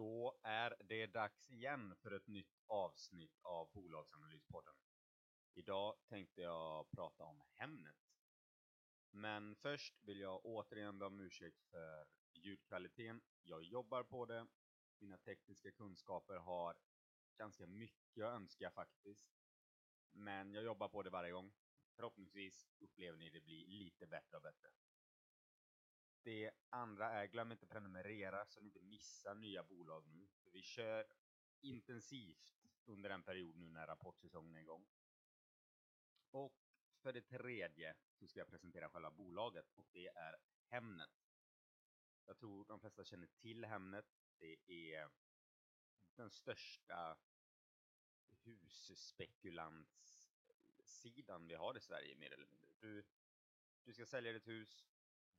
Då är det dags igen för ett nytt avsnitt av Bolagsanalyspodden. Idag tänkte jag prata om Hemnet. Men först vill jag återigen be om ursäkt för ljudkvaliteten. Jag jobbar på det. Mina tekniska kunskaper har ganska mycket att önska faktiskt. Men jag jobbar på det varje gång. Förhoppningsvis upplever ni det bli lite bättre och bättre. Det andra är, glöm inte prenumerera så ni inte missar nya bolag nu. För vi kör intensivt under en period nu när rapportsäsongen är igång. Och för det tredje så ska jag presentera själva bolaget och det är Hemnet. Jag tror de flesta känner till Hemnet. Det är den största husspekulantsidan vi har i Sverige mer eller mindre. Du, du ska sälja ditt hus,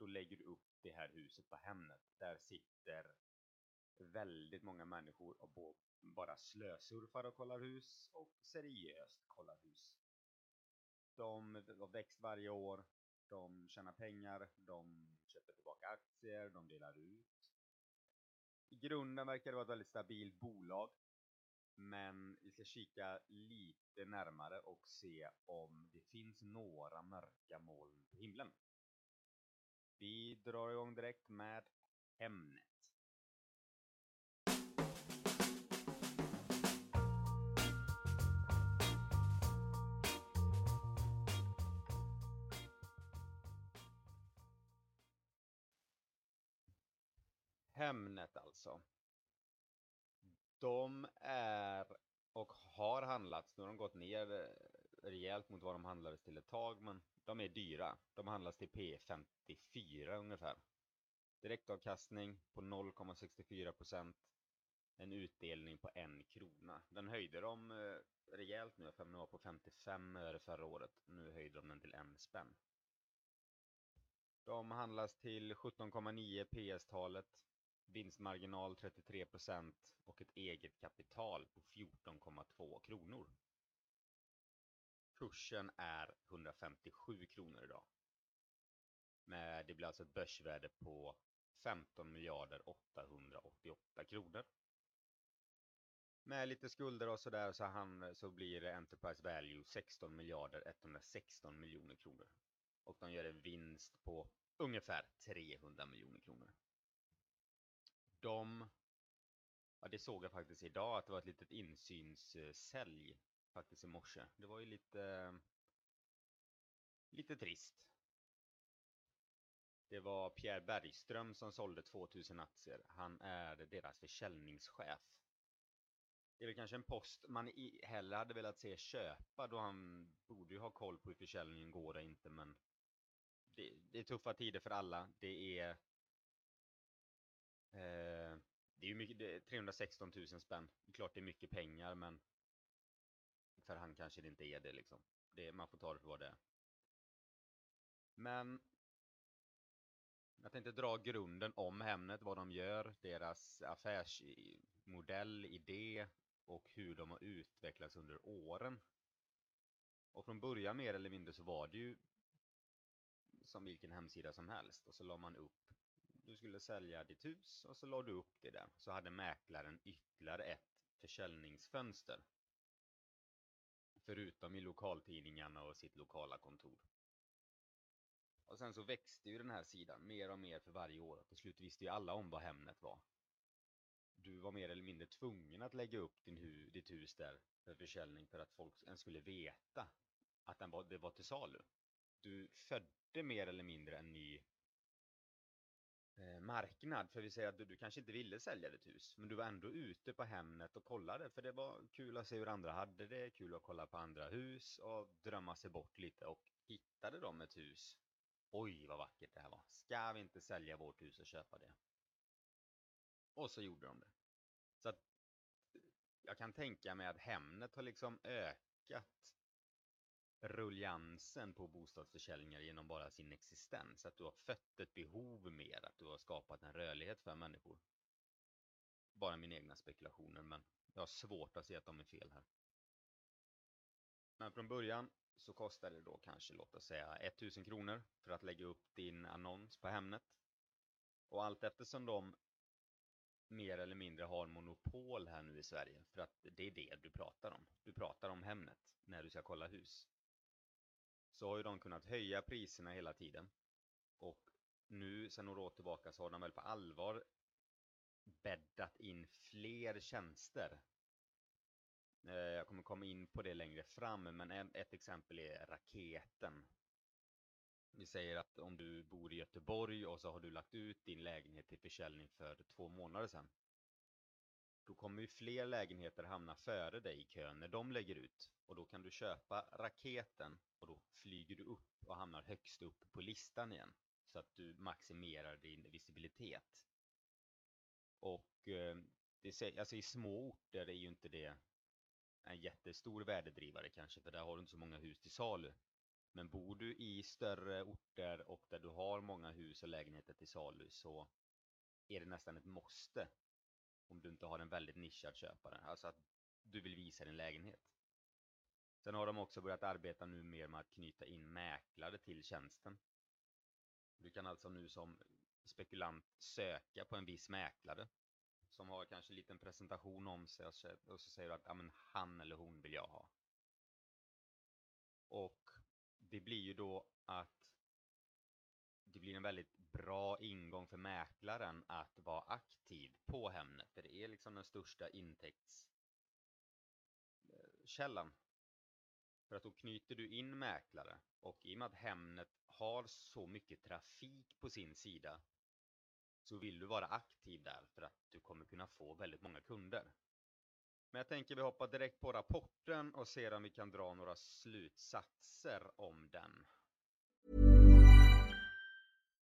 då lägger du upp det här huset på Hemnet. Där sitter väldigt många människor och bara slösurfar och kollar hus och seriöst kollar hus. De har växt varje år, de tjänar pengar, de köper tillbaka aktier, de delar ut. I grunden verkar det vara ett väldigt stabilt bolag. Men vi ska kika lite närmare och se om det finns några mörka moln på himlen. Vi drar igång direkt med Hemnet. Hemnet alltså. De är och har handlats, nu har de gått ner rejält mot vad de handlades till ett tag, men de är dyra. De handlas till P54 ungefär. Direktavkastning på 0,64%. En utdelning på en krona. Den höjde de eh, rejält nu, för den var på 55 öre förra året. Nu höjde de den till en spänn. De handlas till 17,9 PS-talet. Vinstmarginal 33% och ett eget kapital på 14,2 kronor. Kursen är 157 kronor idag. Men det blir alltså ett börsvärde på 15 miljarder 888 kronor. Med lite skulder och sådär så, han, så blir Enterprise Value 16 miljarder 116 miljoner kronor. Och de gör en vinst på ungefär 300 miljoner kronor. De, ja det såg jag faktiskt idag att det var ett litet insynssälj faktiskt i morse. Det var ju lite, lite trist. Det var Pierre Bergström som sålde 2000 aktier. Han är deras försäljningschef. Det är väl kanske en post man hellre hade velat se köpa då han borde ju ha koll på hur försäljningen går och inte men det, det är tuffa tider för alla. Det är eh, det är ju mycket, det är 316 000 spänn. Det är klart det är mycket pengar men för han kanske det inte är det liksom. Det, man får ta det för vad det är. Men jag tänkte dra grunden om Hemnet, vad de gör, deras affärsmodell, idé och hur de har utvecklats under åren. Och från början mer eller mindre så var det ju som vilken hemsida som helst och så la man upp du skulle sälja ditt hus och så la du upp det där. Så hade mäklaren ytterligare ett försäljningsfönster Förutom i lokaltidningarna och sitt lokala kontor. Och sen så växte ju den här sidan mer och mer för varje år. Till slut visste ju alla om vad Hemnet var. Du var mer eller mindre tvungen att lägga upp din hu ditt hus där för försäljning för att folk ens skulle veta att den var, det var till salu. Du födde mer eller mindre en ny Eh, marknad. För vi säger att du, du, kanske inte ville sälja ditt hus, men du var ändå ute på Hemnet och kollade. För det var kul att se hur andra hade det, kul att kolla på andra hus och drömma sig bort lite. Och hittade de ett hus, oj vad vackert det här var. Ska vi inte sälja vårt hus och köpa det? Och så gjorde de det. Så att eh, jag kan tänka mig att Hemnet har liksom ökat ruljansen på bostadsförsäljningar genom bara sin existens. Att du har fött ett behov mer, att du har skapat en rörlighet för människor. Bara mina egna spekulationer, men jag har svårt att se att de är fel här. Men från början så kostar det då kanske, låt oss säga 1000 kronor för att lägga upp din annons på Hemnet. Och allt eftersom de mer eller mindre har monopol här nu i Sverige. För att det är det du pratar om. Du pratar om Hemnet när du ska kolla hus. Så har ju de kunnat höja priserna hela tiden. Och nu sen några år tillbaka så har de väl på allvar bäddat in fler tjänster. Eh, jag kommer komma in på det längre fram, men ett exempel är raketen. Vi säger att om du bor i Göteborg och så har du lagt ut din lägenhet till försäljning för två månader sedan. Då kommer ju fler lägenheter hamna före dig i kön när de lägger ut. Och då kan du köpa raketen och då flyger du upp och hamnar högst upp på listan igen. Så att du maximerar din visibilitet. Och eh, det, alltså i små orter är ju inte det en jättestor värdedrivare kanske, för där har du inte så många hus till salu. Men bor du i större orter och där du har många hus och lägenheter till salu så är det nästan ett måste om du inte har en väldigt nischad köpare. Alltså att du vill visa din lägenhet. Sen har de också börjat arbeta nu mer med att knyta in mäklare till tjänsten. Du kan alltså nu som spekulant söka på en viss mäklare som har kanske en liten presentation om sig och så, säger du att ja, men han eller hon vill jag ha. Och det blir ju då att det blir en väldigt bra ingång för mäklaren att vara aktiv på Hemnet. För det är liksom den största intäktskällan. För att då knyter du in mäklare och i och med att Hemnet har så mycket trafik på sin sida så vill du vara aktiv där för att du kommer kunna få väldigt många kunder. Men jag tänker vi hoppar direkt på rapporten och ser om vi kan dra några slutsatser om den.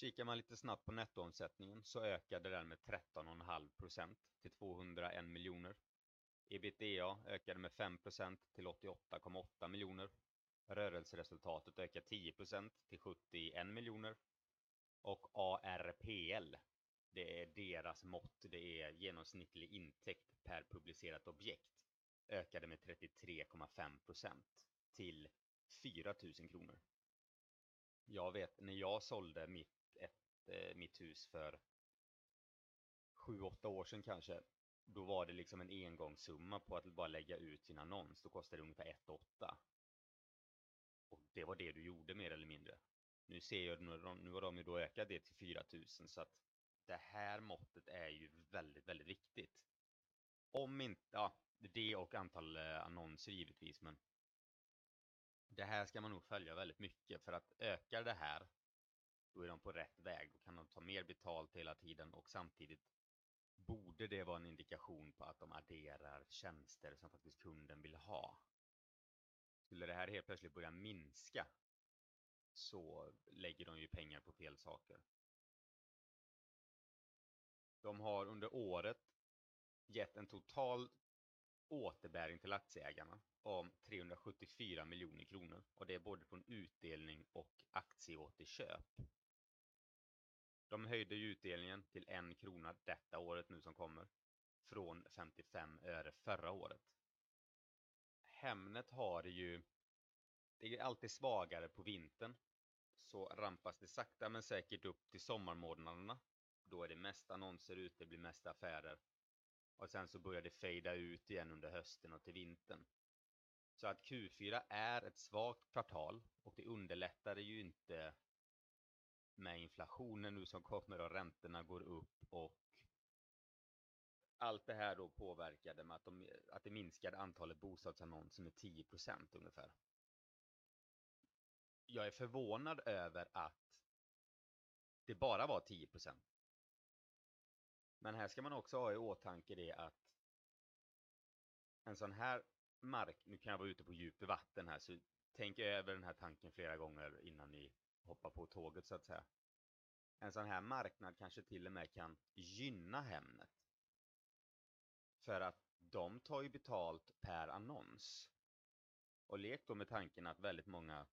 Kikar man lite snabbt på nettoomsättningen så ökade den med 13,5% till 201 miljoner. Ebitda ökade med 5% till 88,8 miljoner. Rörelseresultatet ökade 10% till 71 miljoner. Och ARPL, det är deras mått, det är genomsnittlig intäkt per publicerat objekt, ökade med 33,5% till 4 000 kronor. Jag vet, när jag sålde mitt ett, eh, mitt hus för sju, åtta år sedan kanske. Då var det liksom en engångssumma på att bara lägga ut sin annons. Då kostade det ungefär 1,8. Och det var det du gjorde mer eller mindre. Nu ser jag, nu, har de ju då ökat det till 4000 så att det här måttet är ju väldigt, väldigt viktigt. Om inte, ja, det och antal eh, annonser givetvis, men det här ska man nog följa väldigt mycket för att ökar det här då är de på rätt väg. Då kan de ta mer betalt hela tiden och samtidigt borde det vara en indikation på att de adderar tjänster som faktiskt kunden vill ha. Skulle det här helt plötsligt börja minska så lägger de ju pengar på fel saker. De har under året gett en total återbäring till aktieägarna om 374 miljoner kronor och det är både från utdelning och aktieåterköp. De höjde ju utdelningen till en krona detta året nu som kommer. Från 55 öre förra året. Hemnet har ju, det är alltid svagare på vintern. Så rampas det sakta men säkert upp till sommarmånaderna. Då är det mest annonser ute, det blir mest affärer. Och sen så börjar det fejda ut igen under hösten och till vintern. Så att Q4 är ett svagt kvartal och det underlättar ju inte med inflationen nu som kommer och räntorna går upp och allt det här då påverkade med att, de, att det minskade antalet bostadsannonser med 10% ungefär. Jag är förvånad över att det bara var 10% Men här ska man också ha i åtanke det att en sån här mark, nu kan jag vara ute på djup vatten här så tänk över den här tanken flera gånger innan ni hoppa på tåget så att säga. En sån här marknad kanske till och med kan gynna Hemnet. För att de tar ju betalt per annons. Och lek då med tanken att väldigt många,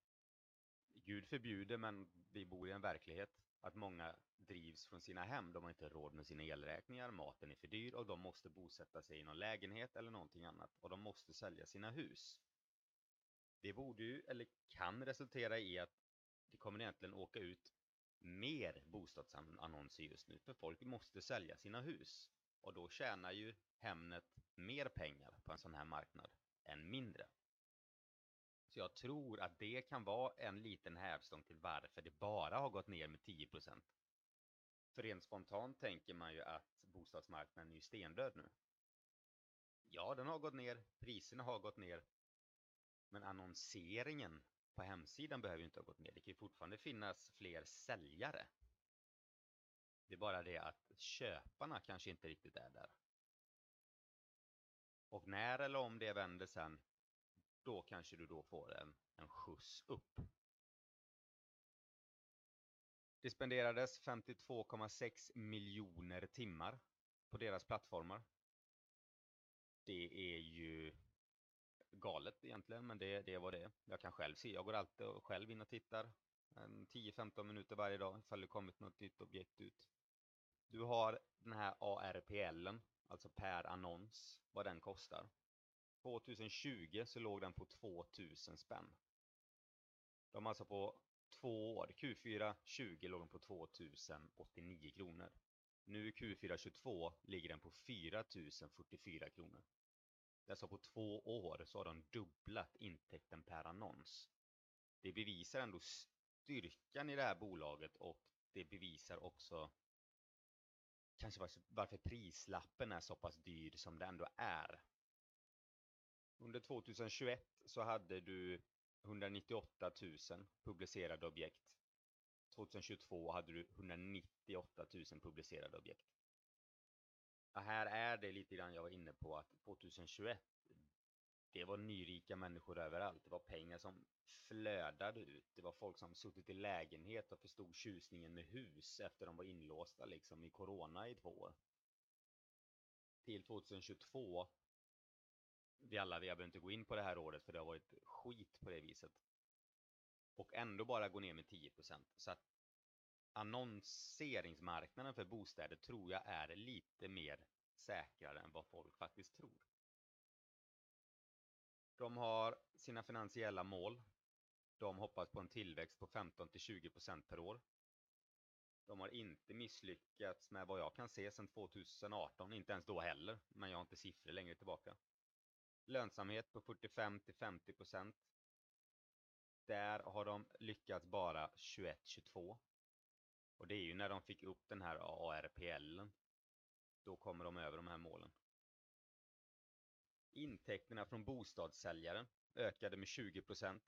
Gud förbjuder men vi bor i en verklighet, att många drivs från sina hem. De har inte råd med sina elräkningar, maten är för dyr och de måste bosätta sig i någon lägenhet eller någonting annat. Och de måste sälja sina hus. Det borde ju, eller kan resultera i att det kommer egentligen åka ut mer bostadsannonser just nu. För folk måste sälja sina hus. Och då tjänar ju Hemnet mer pengar på en sån här marknad än mindre. Så jag tror att det kan vara en liten hävstång till varför det bara har gått ner med 10%. För rent spontant tänker man ju att bostadsmarknaden är stendöd nu. Ja, den har gått ner, priserna har gått ner. Men annonseringen på hemsidan behöver ju inte ha gått ner. Det kan ju fortfarande finnas fler säljare. Det är bara det att köparna kanske inte riktigt är där. Och när eller om det vänder sen, då kanske du då får en, en skjuts upp. Det spenderades 52,6 miljoner timmar på deras plattformar. Det är ju galet egentligen, men det, det är vad det är. Jag kan själv se, jag går alltid själv in och tittar 10-15 minuter varje dag ifall det kommit något nytt objekt ut. Du har den här ARPLen, alltså per annons, vad den kostar. 2020 så låg den på 2000 spänn. De alltså på två år, Q4 20 låg den på 2089 kronor. Nu Q4 22 ligger den på 4044 kronor. Det är alltså på två år så har de dubblat intäkten per annons. Det bevisar ändå styrkan i det här bolaget och det bevisar också kanske varför prislappen är så pass dyr som det ändå är. Under 2021 så hade du 198 000 publicerade objekt. 2022 hade du 198 000 publicerade objekt. Här är det lite grann jag var inne på att 2021 det var nyrika människor överallt. Det var pengar som flödade ut. Det var folk som suttit i lägenhet och förstod tjusningen med hus efter de var inlåsta liksom i corona i två år. Till 2022 vi alla, vi behöver inte gå in på det här året för det har varit skit på det viset. Och ändå bara gå ner med 10%. Så att annonseringsmarknaden för bostäder tror jag är lite mer säkrare än vad folk faktiskt tror. De har sina finansiella mål. De hoppas på en tillväxt på 15-20% per år. De har inte misslyckats med vad jag kan se sedan 2018, inte ens då heller, men jag har inte siffror längre tillbaka. Lönsamhet på 45-50%. Där har de lyckats bara 21-22. Och det är ju när de fick upp den här ARPLen. Då kommer de över de här målen. Intäkterna från bostadssäljaren ökade med 20%.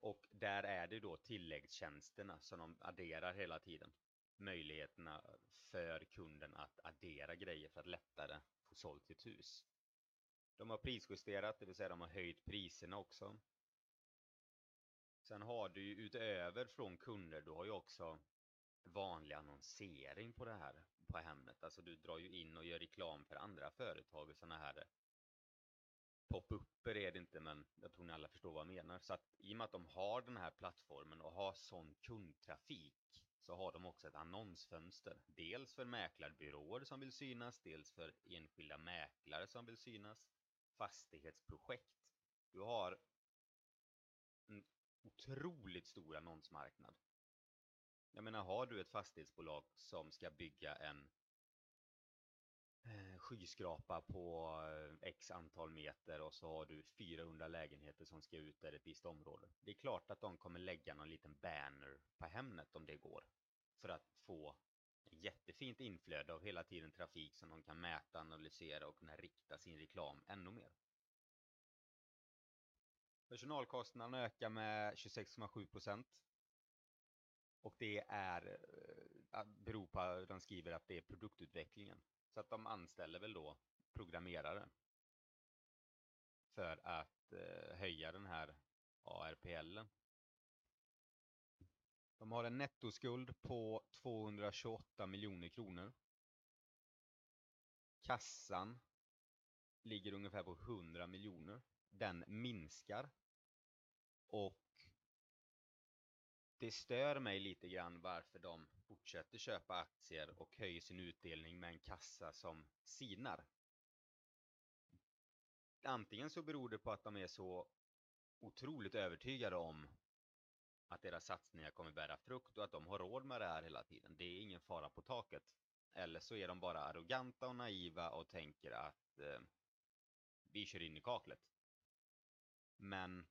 Och där är det då tilläggstjänsterna som de adderar hela tiden. Möjligheterna för kunden att addera grejer för att lättare få sålt sitt hus. De har prisjusterat, det vill säga de har höjt priserna också. Sen har du ju utöver från kunder, du har ju också vanlig annonsering på det här på Hemnet. Alltså du drar ju in och gör reklam för andra företag och sådana här pop-upper är det inte men jag tror ni alla förstår vad jag menar. Så att i och med att de har den här plattformen och har sån kundtrafik så har de också ett annonsfönster. Dels för mäklarbyråer som vill synas, dels för enskilda mäklare som vill synas, fastighetsprojekt. Du har otroligt stor annonsmarknad. Jag menar, har du ett fastighetsbolag som ska bygga en eh, skyskrapa på eh, x antal meter och så har du 400 lägenheter som ska ut där ett visst område. Det är klart att de kommer lägga någon liten banner på Hemnet om det går. För att få jättefint inflöde av hela tiden trafik som de kan mäta, analysera och kunna rikta sin reklam ännu mer. Personalkostnaderna ökar med 26,7% Och det är, eh, beror på, de skriver att det är produktutvecklingen. Så att de anställer väl då programmerare. För att eh, höja den här ARPL. De har en nettoskuld på 228 miljoner kronor. Kassan ligger ungefär på 100 miljoner. Den minskar och det stör mig lite grann varför de fortsätter köpa aktier och höjer sin utdelning med en kassa som sinar. Antingen så beror det på att de är så otroligt övertygade om att deras satsningar kommer bära frukt och att de har råd med det här hela tiden. Det är ingen fara på taket. Eller så är de bara arroganta och naiva och tänker att eh, vi kör in i kaklet. Men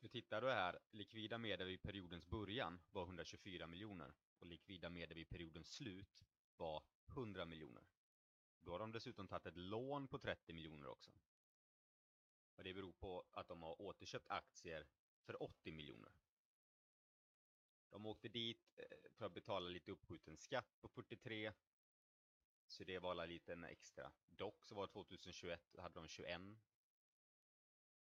för tittar du här, likvida medel vid periodens början var 124 miljoner och likvida medel vid periodens slut var 100 miljoner. Då har de dessutom tagit ett lån på 30 miljoner också. Och det beror på att de har återköpt aktier för 80 miljoner. De åkte dit eh, för att betala lite uppskjuten skatt på 43. Så det var lite en extra. Dock så var 2021 hade de 21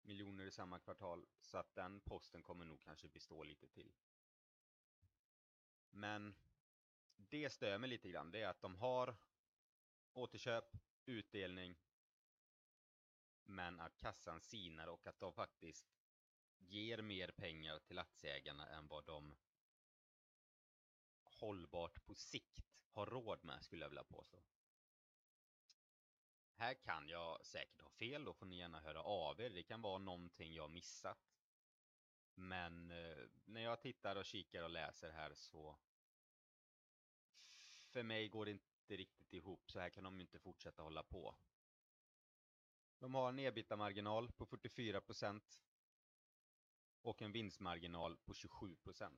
miljoner i samma kvartal. Så att den posten kommer nog kanske bestå lite till. Men det stör mig lite grann. Det är att de har återköp, utdelning. Men att kassan sinar och att de faktiskt ger mer pengar till aktieägarna än vad de hållbart på sikt har råd med skulle jag vilja påstå. Här kan jag säkert ha fel, då får ni gärna höra av er. Det kan vara någonting jag missat. Men eh, när jag tittar och kikar och läser här så för mig går det inte riktigt ihop. Så här kan de ju inte fortsätta hålla på. De har en ebitda-marginal på 44% och en vinstmarginal på 27%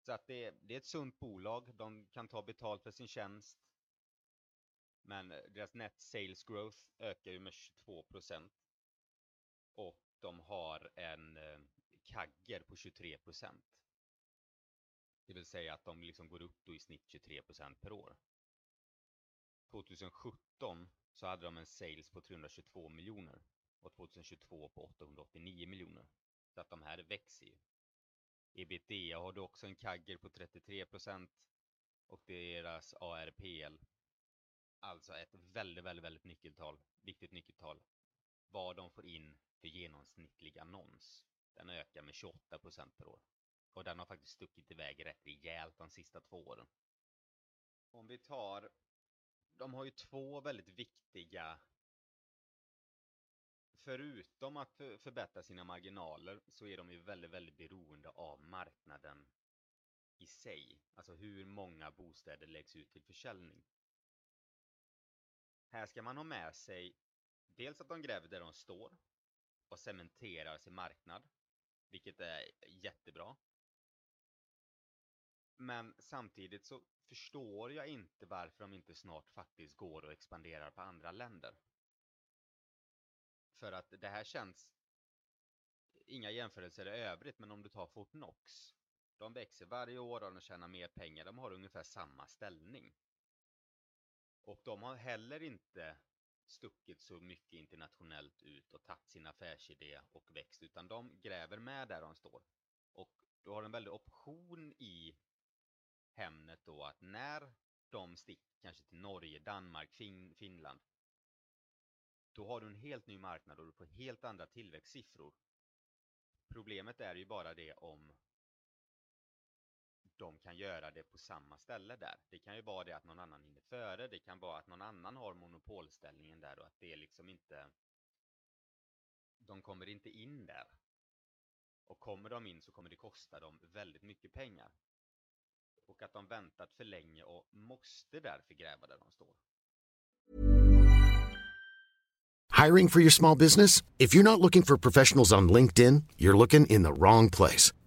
Så att det, det är ett sunt bolag. De kan ta betalt för sin tjänst. Men eh, deras net sales growth ökar ju med 22 procent Och de har en eh, kagger på 23 procent. Det vill säga att de liksom går upp då i snitt 23 procent per år. 2017 så hade de en sales på 322 miljoner och 2022 på 889 miljoner. Så att de här växer ju. Ebitda har du också en kagger på 33 procent och deras ARPL Alltså ett väldigt, väldigt, väldigt nyckeltal, viktigt nyckeltal. Vad de får in för genomsnittlig annons. Den ökar med 28% per år. Och den har faktiskt stuckit iväg rätt rejält de sista två åren. Om vi tar, de har ju två väldigt viktiga Förutom att förbättra sina marginaler så är de ju väldigt, väldigt beroende av marknaden i sig. Alltså hur många bostäder läggs ut till försäljning. Här ska man ha med sig dels att de gräver där de står och cementerar sin marknad, vilket är jättebra. Men samtidigt så förstår jag inte varför de inte snart faktiskt går och expanderar på andra länder. För att det här känns, inga jämförelser i övrigt, men om du tar Fortnox, de växer varje år och de tjänar mer pengar, de har ungefär samma ställning. Och de har heller inte stuckit så mycket internationellt ut och tagit sin affärsidé och växt utan de gräver med där de står. Och du har en väldig option i Hemnet då att när de sticker kanske till Norge, Danmark, fin Finland då har du en helt ny marknad och du får helt andra tillväxtsiffror. Problemet är ju bara det om de kan göra det på samma ställe där. Det kan ju vara det att någon annan hinner före, det kan vara att någon annan har monopolställningen där och att det är liksom inte de kommer inte in där. Och kommer de in så kommer det kosta dem väldigt mycket pengar. Och att de väntat för länge och måste därför gräva där de står. Hiring for your small business? If you're not looking for professionals on LinkedIn, you're looking in the wrong place.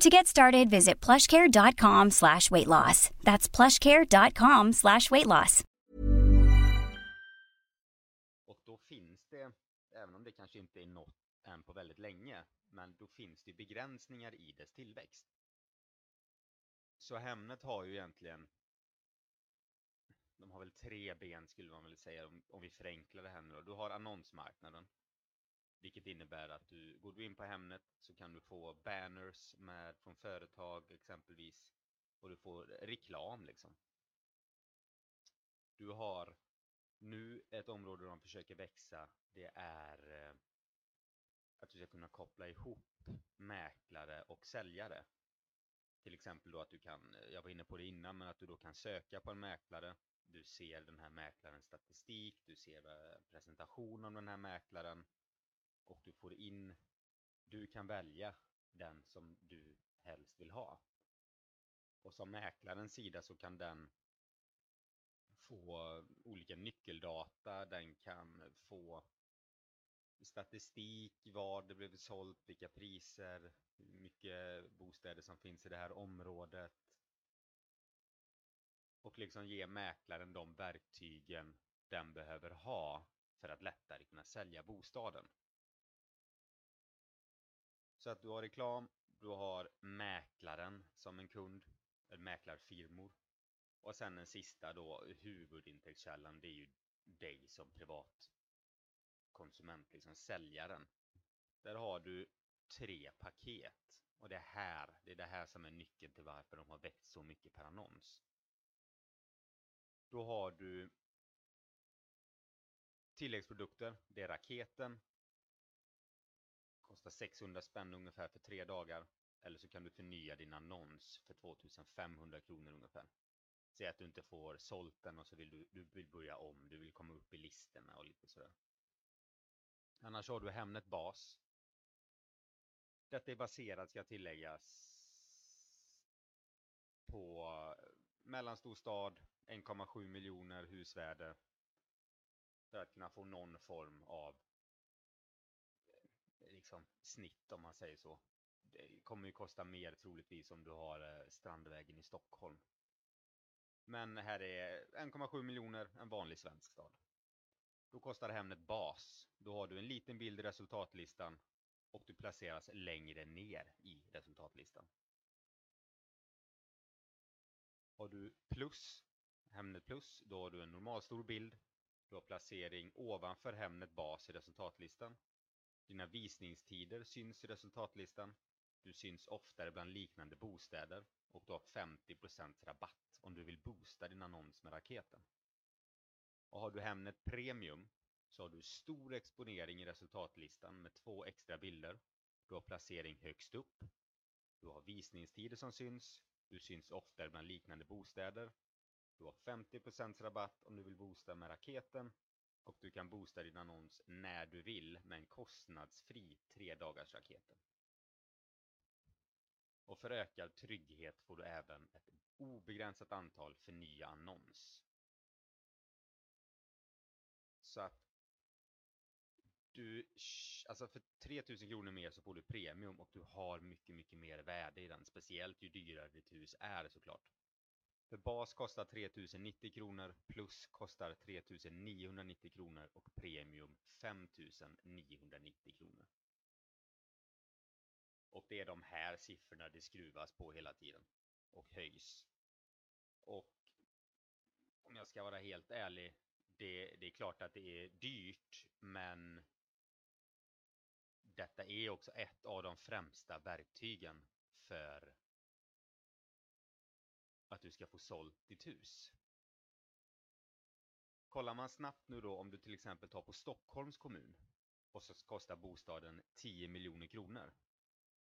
To get started, visit plushcare.com slash weight loss. That's plushcare.com slash weight loss. Och då finns det, även om det kanske inte är nått än på väldigt länge, men då finns det begränsningar i dess tillväxt. Så Hemnet har ju egentligen de har väl tre ben skulle man väl säga om, om vi förenklar det här nu då. Du har annonsmarknaden. Vilket innebär att du, går du in på Hemnet så kan du få banners med, från företag exempelvis. Och du får reklam liksom. Du har nu ett område de försöker växa. Det är eh, att du ska kunna koppla ihop mäklare och säljare. Till exempel då att du kan, eh, jag var inne på det innan, men att du då kan söka på en mäklare. Du ser den här mäklarens statistik, du ser presentationen presentation om den här mäklaren och du får in, du kan välja den som du helst vill ha. Och som mäklarens sida så kan den få olika nyckeldata, den kan få statistik, vad det blev sålt, vilka priser, hur mycket bostäder som finns i det här området. Och liksom ge mäklaren de verktygen den behöver ha för att lättare kunna sälja bostaden. Så att du har reklam, du har mäklaren som en kund, eller mäklarfirmor. Och sen den sista då, huvudintäktskällan, det är ju dig som privat konsument, liksom säljaren. Där har du tre paket. Och det här, det är det här som är nyckeln till varför de har växt så mycket per annons. Då har du tilläggsprodukter, det är raketen. Kostar 600 spänn ungefär för tre dagar. Eller så kan du förnya din annons för 2500 kronor ungefär. Säg att du inte får sålt den och så vill du, du vill börja om, du vill komma upp i listorna och lite sådär. Annars har du Hemnet Bas. Detta är baserat, ska tilläggas, på eh, mellanstor stad, 1,7 miljoner husvärde. För att kunna få någon form av liksom, snitt om man säger så. Det kommer ju kosta mer troligtvis om du har eh, Strandvägen i Stockholm. Men här är 1,7 miljoner, en vanlig svensk stad. Då kostar Hemnet bas. Då har du en liten bild i resultatlistan och du placeras längre ner i resultatlistan. Har du plus, Hemnet plus, då har du en normalstor bild. Du har placering ovanför Hemnet bas i resultatlistan. Dina visningstider syns i resultatlistan. Du syns oftare bland liknande bostäder och du har 50% rabatt om du vill boosta din annons med raketen. Och har du Hemnet Premium så har du stor exponering i resultatlistan med två extra bilder. Du har placering högst upp. Du har visningstider som syns. Du syns oftare bland liknande bostäder. Du har 50% rabatt om du vill boosta med raketen. Och du kan boosta din annons när du vill med en kostnadsfri tre dagars raketen. Och för ökad trygghet får du även ett obegränsat antal för nya annons. Så att du, alltså för 3000 kronor mer så får du premium och du har mycket, mycket mer värde i den. Speciellt ju dyrare ditt hus är såklart. För bas kostar 3090 kronor, plus kostar 3990 kronor och premium 5990 kronor. Och det är de här siffrorna det skruvas på hela tiden och höjs. Och om jag ska vara helt ärlig, det, det är klart att det är dyrt, men detta är också ett av de främsta verktygen för att du ska få sålt ditt hus. Kollar man snabbt nu då om du till exempel tar på Stockholms kommun och så kostar bostaden 10 miljoner kronor.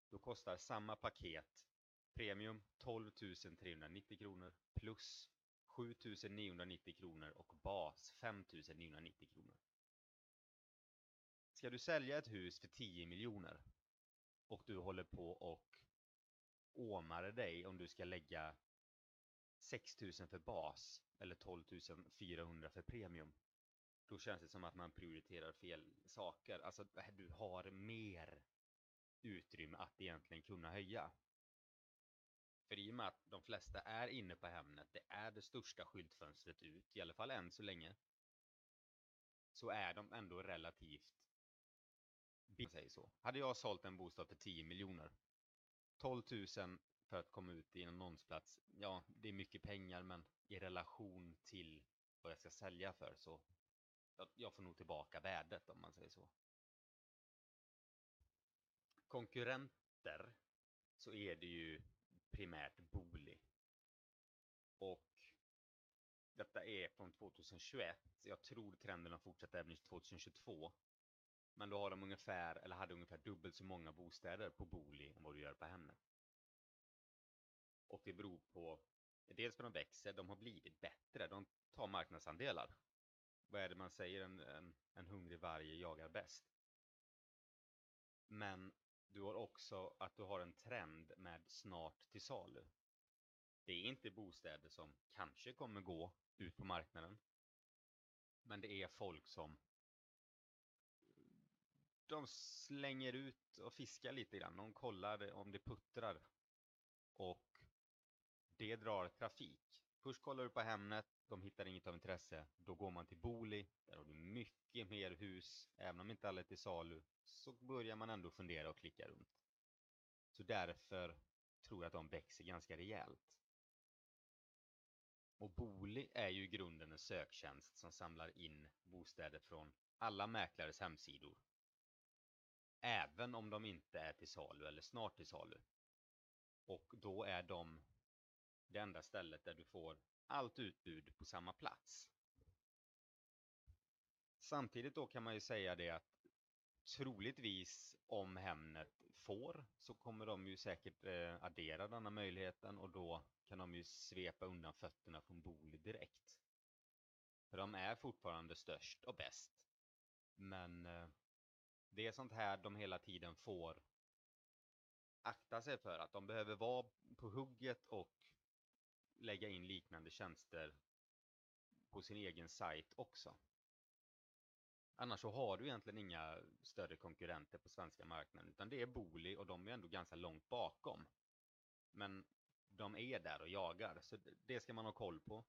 Då kostar samma paket premium 12 390 kronor plus 7 990 kronor och bas 5 990 kronor. Ska du sälja ett hus för 10 miljoner och du håller på och åmar dig om du ska lägga 6000 för bas eller 12 400 för premium. Då känns det som att man prioriterar fel saker. Alltså äh, du har mer utrymme att egentligen kunna höja. För i och med att de flesta är inne på Hemnet, det är det största skyltfönstret ut, i alla fall än så länge. Så är de ändå relativt säger så. Hade jag sålt en bostad för 10 miljoner 12 000 för att komma ut i en annonsplats. Ja, det är mycket pengar men i relation till vad jag ska sälja för så jag får nog tillbaka värdet om man säger så. Konkurrenter så är det ju primärt Booli. Och detta är från 2021. Jag tror trenden har fortsatt även 2022. Men då har de ungefär, eller hade ungefär dubbelt så många bostäder på Booli än vad du gör på Hemnet. Och det beror på, dels för att de växer, de har blivit bättre, de tar marknadsandelar. Vad är det man säger, en, en, en hungrig varg jagar bäst. Men du har också att du har en trend med snart till salu. Det är inte bostäder som kanske kommer gå ut på marknaden. Men det är folk som de slänger ut och fiskar lite grann. De kollar om det puttrar. Och det drar trafik. Först kollar du på Hemnet, de hittar inget av intresse. Då går man till Booli, där har du mycket mer hus. Även om inte alla är till salu, så börjar man ändå fundera och klicka runt. Så därför tror jag att de växer ganska rejält. Och Booli är ju i grunden en söktjänst som samlar in bostäder från alla mäklares hemsidor. Även om de inte är till salu eller snart till salu. Och då är de det enda stället där du får allt utbud på samma plats. Samtidigt då kan man ju säga det att troligtvis om Hemnet får så kommer de ju säkert eh, addera denna möjligheten och då kan de ju svepa undan fötterna från Booli direkt. För de är fortfarande störst och bäst. Men eh, det är sånt här de hela tiden får akta sig för att de behöver vara på hugget och lägga in liknande tjänster på sin egen sajt också. Annars så har du egentligen inga större konkurrenter på svenska marknaden utan det är Booli och de är ändå ganska långt bakom. Men de är där och jagar så det ska man ha koll på.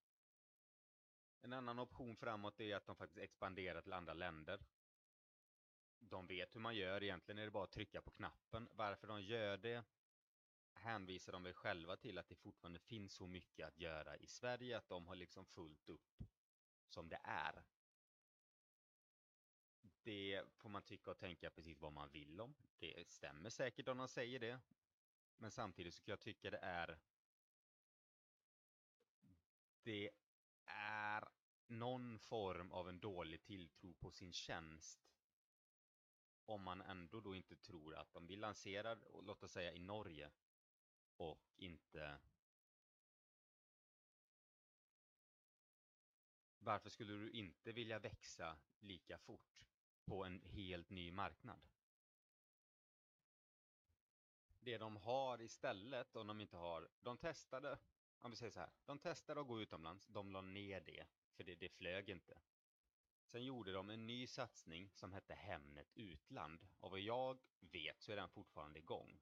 En annan option framåt är att de faktiskt expanderar till andra länder. De vet hur man gör, egentligen är det bara att trycka på knappen. Varför de gör det hänvisar de väl själva till att det fortfarande finns så mycket att göra i Sverige att de har liksom fullt upp som det är. Det får man tycka och tänka precis vad man vill om. Det stämmer säkert om de säger det. Men samtidigt så kan jag tycka det är det är någon form av en dålig tilltro på sin tjänst om man ändå då inte tror att om vi lanserar, låt oss säga i Norge, och inte Varför skulle du inte vilja växa lika fort på en helt ny marknad? Det de har istället, om de inte har, de testade, om vi säger så här, de testade att gå utomlands, de la ner det, för det, det flög inte. Sen gjorde de en ny satsning som hette Hemnet Utland, och vad jag vet så är den fortfarande igång.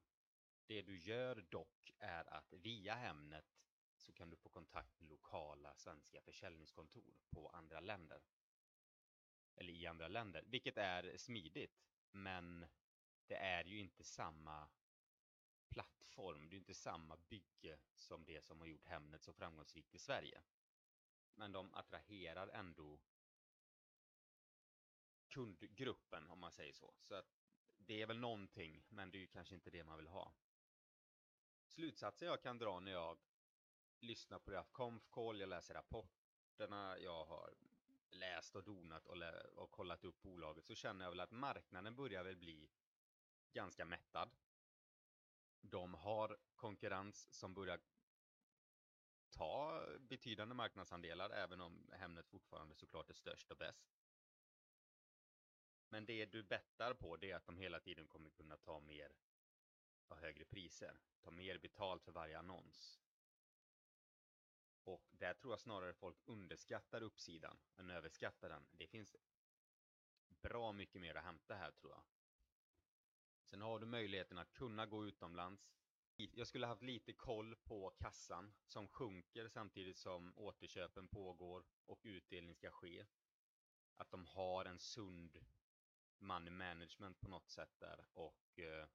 Det du gör dock är att via Hemnet så kan du få kontakt med lokala svenska försäljningskontor på andra länder. Eller i andra länder, vilket är smidigt. Men det är ju inte samma plattform, det är inte samma bygge som det som har gjort Hemnet så framgångsrikt i Sverige. Men de attraherar ändå kundgruppen om man säger så. Så att det är väl någonting, men det är ju kanske inte det man vill ha. Slutsatsen jag kan dra när jag lyssnar på deras konf-call, jag läser rapporterna, jag har läst och donat och, och kollat upp bolaget så känner jag väl att marknaden börjar väl bli ganska mättad. De har konkurrens som börjar ta betydande marknadsandelar även om Hemnet fortfarande såklart är störst och bäst. Men det du bettar på det är att de hela tiden kommer kunna ta mer och högre priser. Ta mer betalt för varje annons. Och där tror jag snarare folk underskattar uppsidan än överskattar den. Det finns bra mycket mer att hämta här tror jag. Sen har du möjligheten att kunna gå utomlands. Jag skulle haft lite koll på kassan som sjunker samtidigt som återköpen pågår och utdelning ska ske. Att de har en sund money management på något sätt där och eh,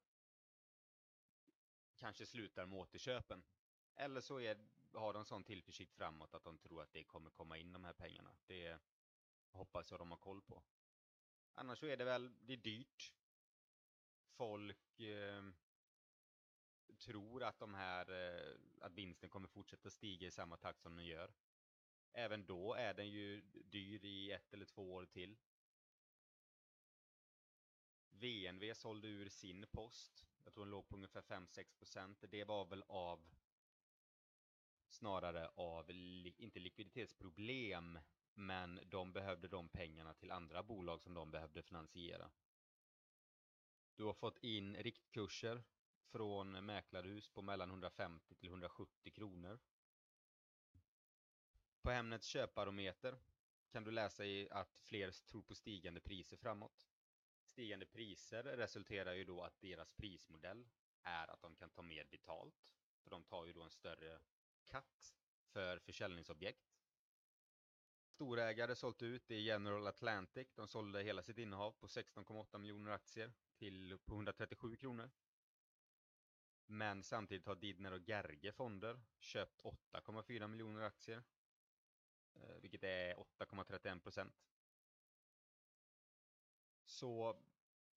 kanske slutar med återköpen. Eller så är, har de sån tillförsikt framåt att de tror att det kommer komma in de här pengarna. Det hoppas jag de har koll på. Annars så är det väl, det är dyrt. Folk eh, tror att de här, eh, att vinsten kommer fortsätta stiga i samma takt som den gör. Även då är den ju dyr i ett eller två år till. VNV sålde ur sin post. Jag tror den låg på ungefär 5-6 procent. Det var väl av snarare av, inte likviditetsproblem, men de behövde de pengarna till andra bolag som de behövde finansiera. Du har fått in riktkurser från mäklarhus på mellan 150 till 170 kronor. På Hemnets köparometer kan du läsa i att fler tror på stigande priser framåt. Stigande priser resulterar ju då att deras prismodell är att de kan ta mer betalt. För de tar ju då en större katt för försäljningsobjekt. Storägare sålt ut i General Atlantic. De sålde hela sitt innehav på 16,8 miljoner aktier till på 137 kronor. Men samtidigt har Didner och Gerge fonder köpt 8,4 miljoner aktier. Eh, vilket är 8,31 procent. Så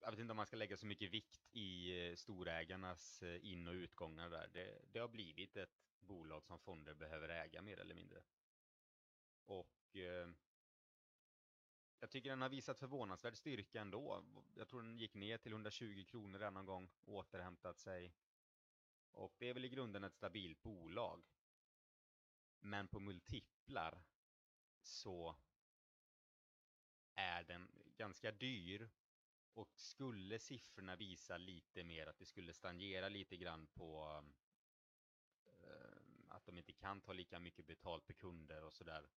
jag vet inte om man ska lägga så mycket vikt i eh, storägarnas eh, in och utgångar där. Det, det har blivit ett bolag som fonder behöver äga mer eller mindre. Och eh, jag tycker den har visat förvånansvärd styrka ändå. Jag tror den gick ner till 120 kronor en gång och återhämtat sig. Och det är väl i grunden ett stabilt bolag. Men på multiplar så är den ganska dyr och skulle siffrorna visa lite mer att det skulle stagnera lite grann på eh, att de inte kan ta lika mycket betalt per kunder och sådär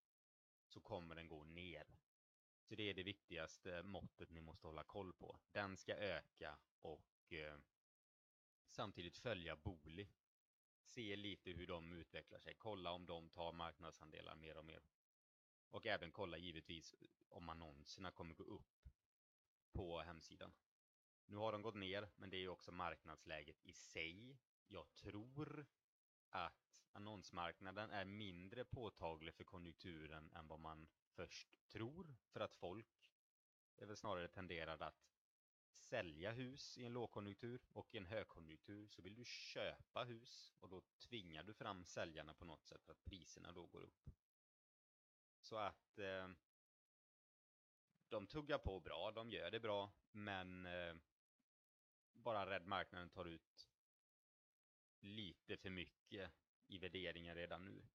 så kommer den gå ner. Så det är det viktigaste måttet ni måste hålla koll på. Den ska öka och eh, samtidigt följa Booli. Se lite hur de utvecklar sig. Kolla om de tar marknadsandelar mer och mer. Och även kolla givetvis eh, om annonserna kommer gå upp på hemsidan. Nu har de gått ner, men det är ju också marknadsläget i sig. Jag tror att annonsmarknaden är mindre påtaglig för konjunkturen än vad man först tror. För att folk är väl snarare tenderade att sälja hus i en lågkonjunktur och i en högkonjunktur så vill du köpa hus och då tvingar du fram säljarna på något sätt för att priserna då går upp. Så att eh, de tuggar på bra, de gör det bra, men eh, bara rädd marknaden tar ut lite för mycket i värderingen redan nu.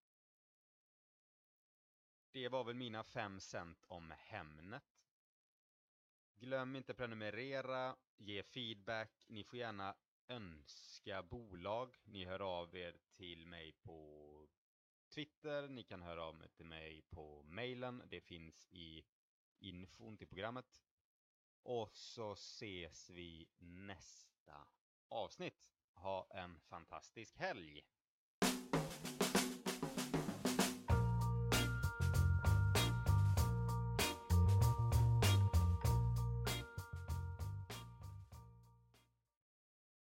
Det var väl mina fem cent om Hemnet. Glöm inte prenumerera, ge feedback, ni får gärna önska bolag. Ni hör av er till mig på Twitter, ni kan höra av er till mig på mailen, det finns i infon till programmet. Och så ses vi nästa avsnitt. Ha en fantastisk helg!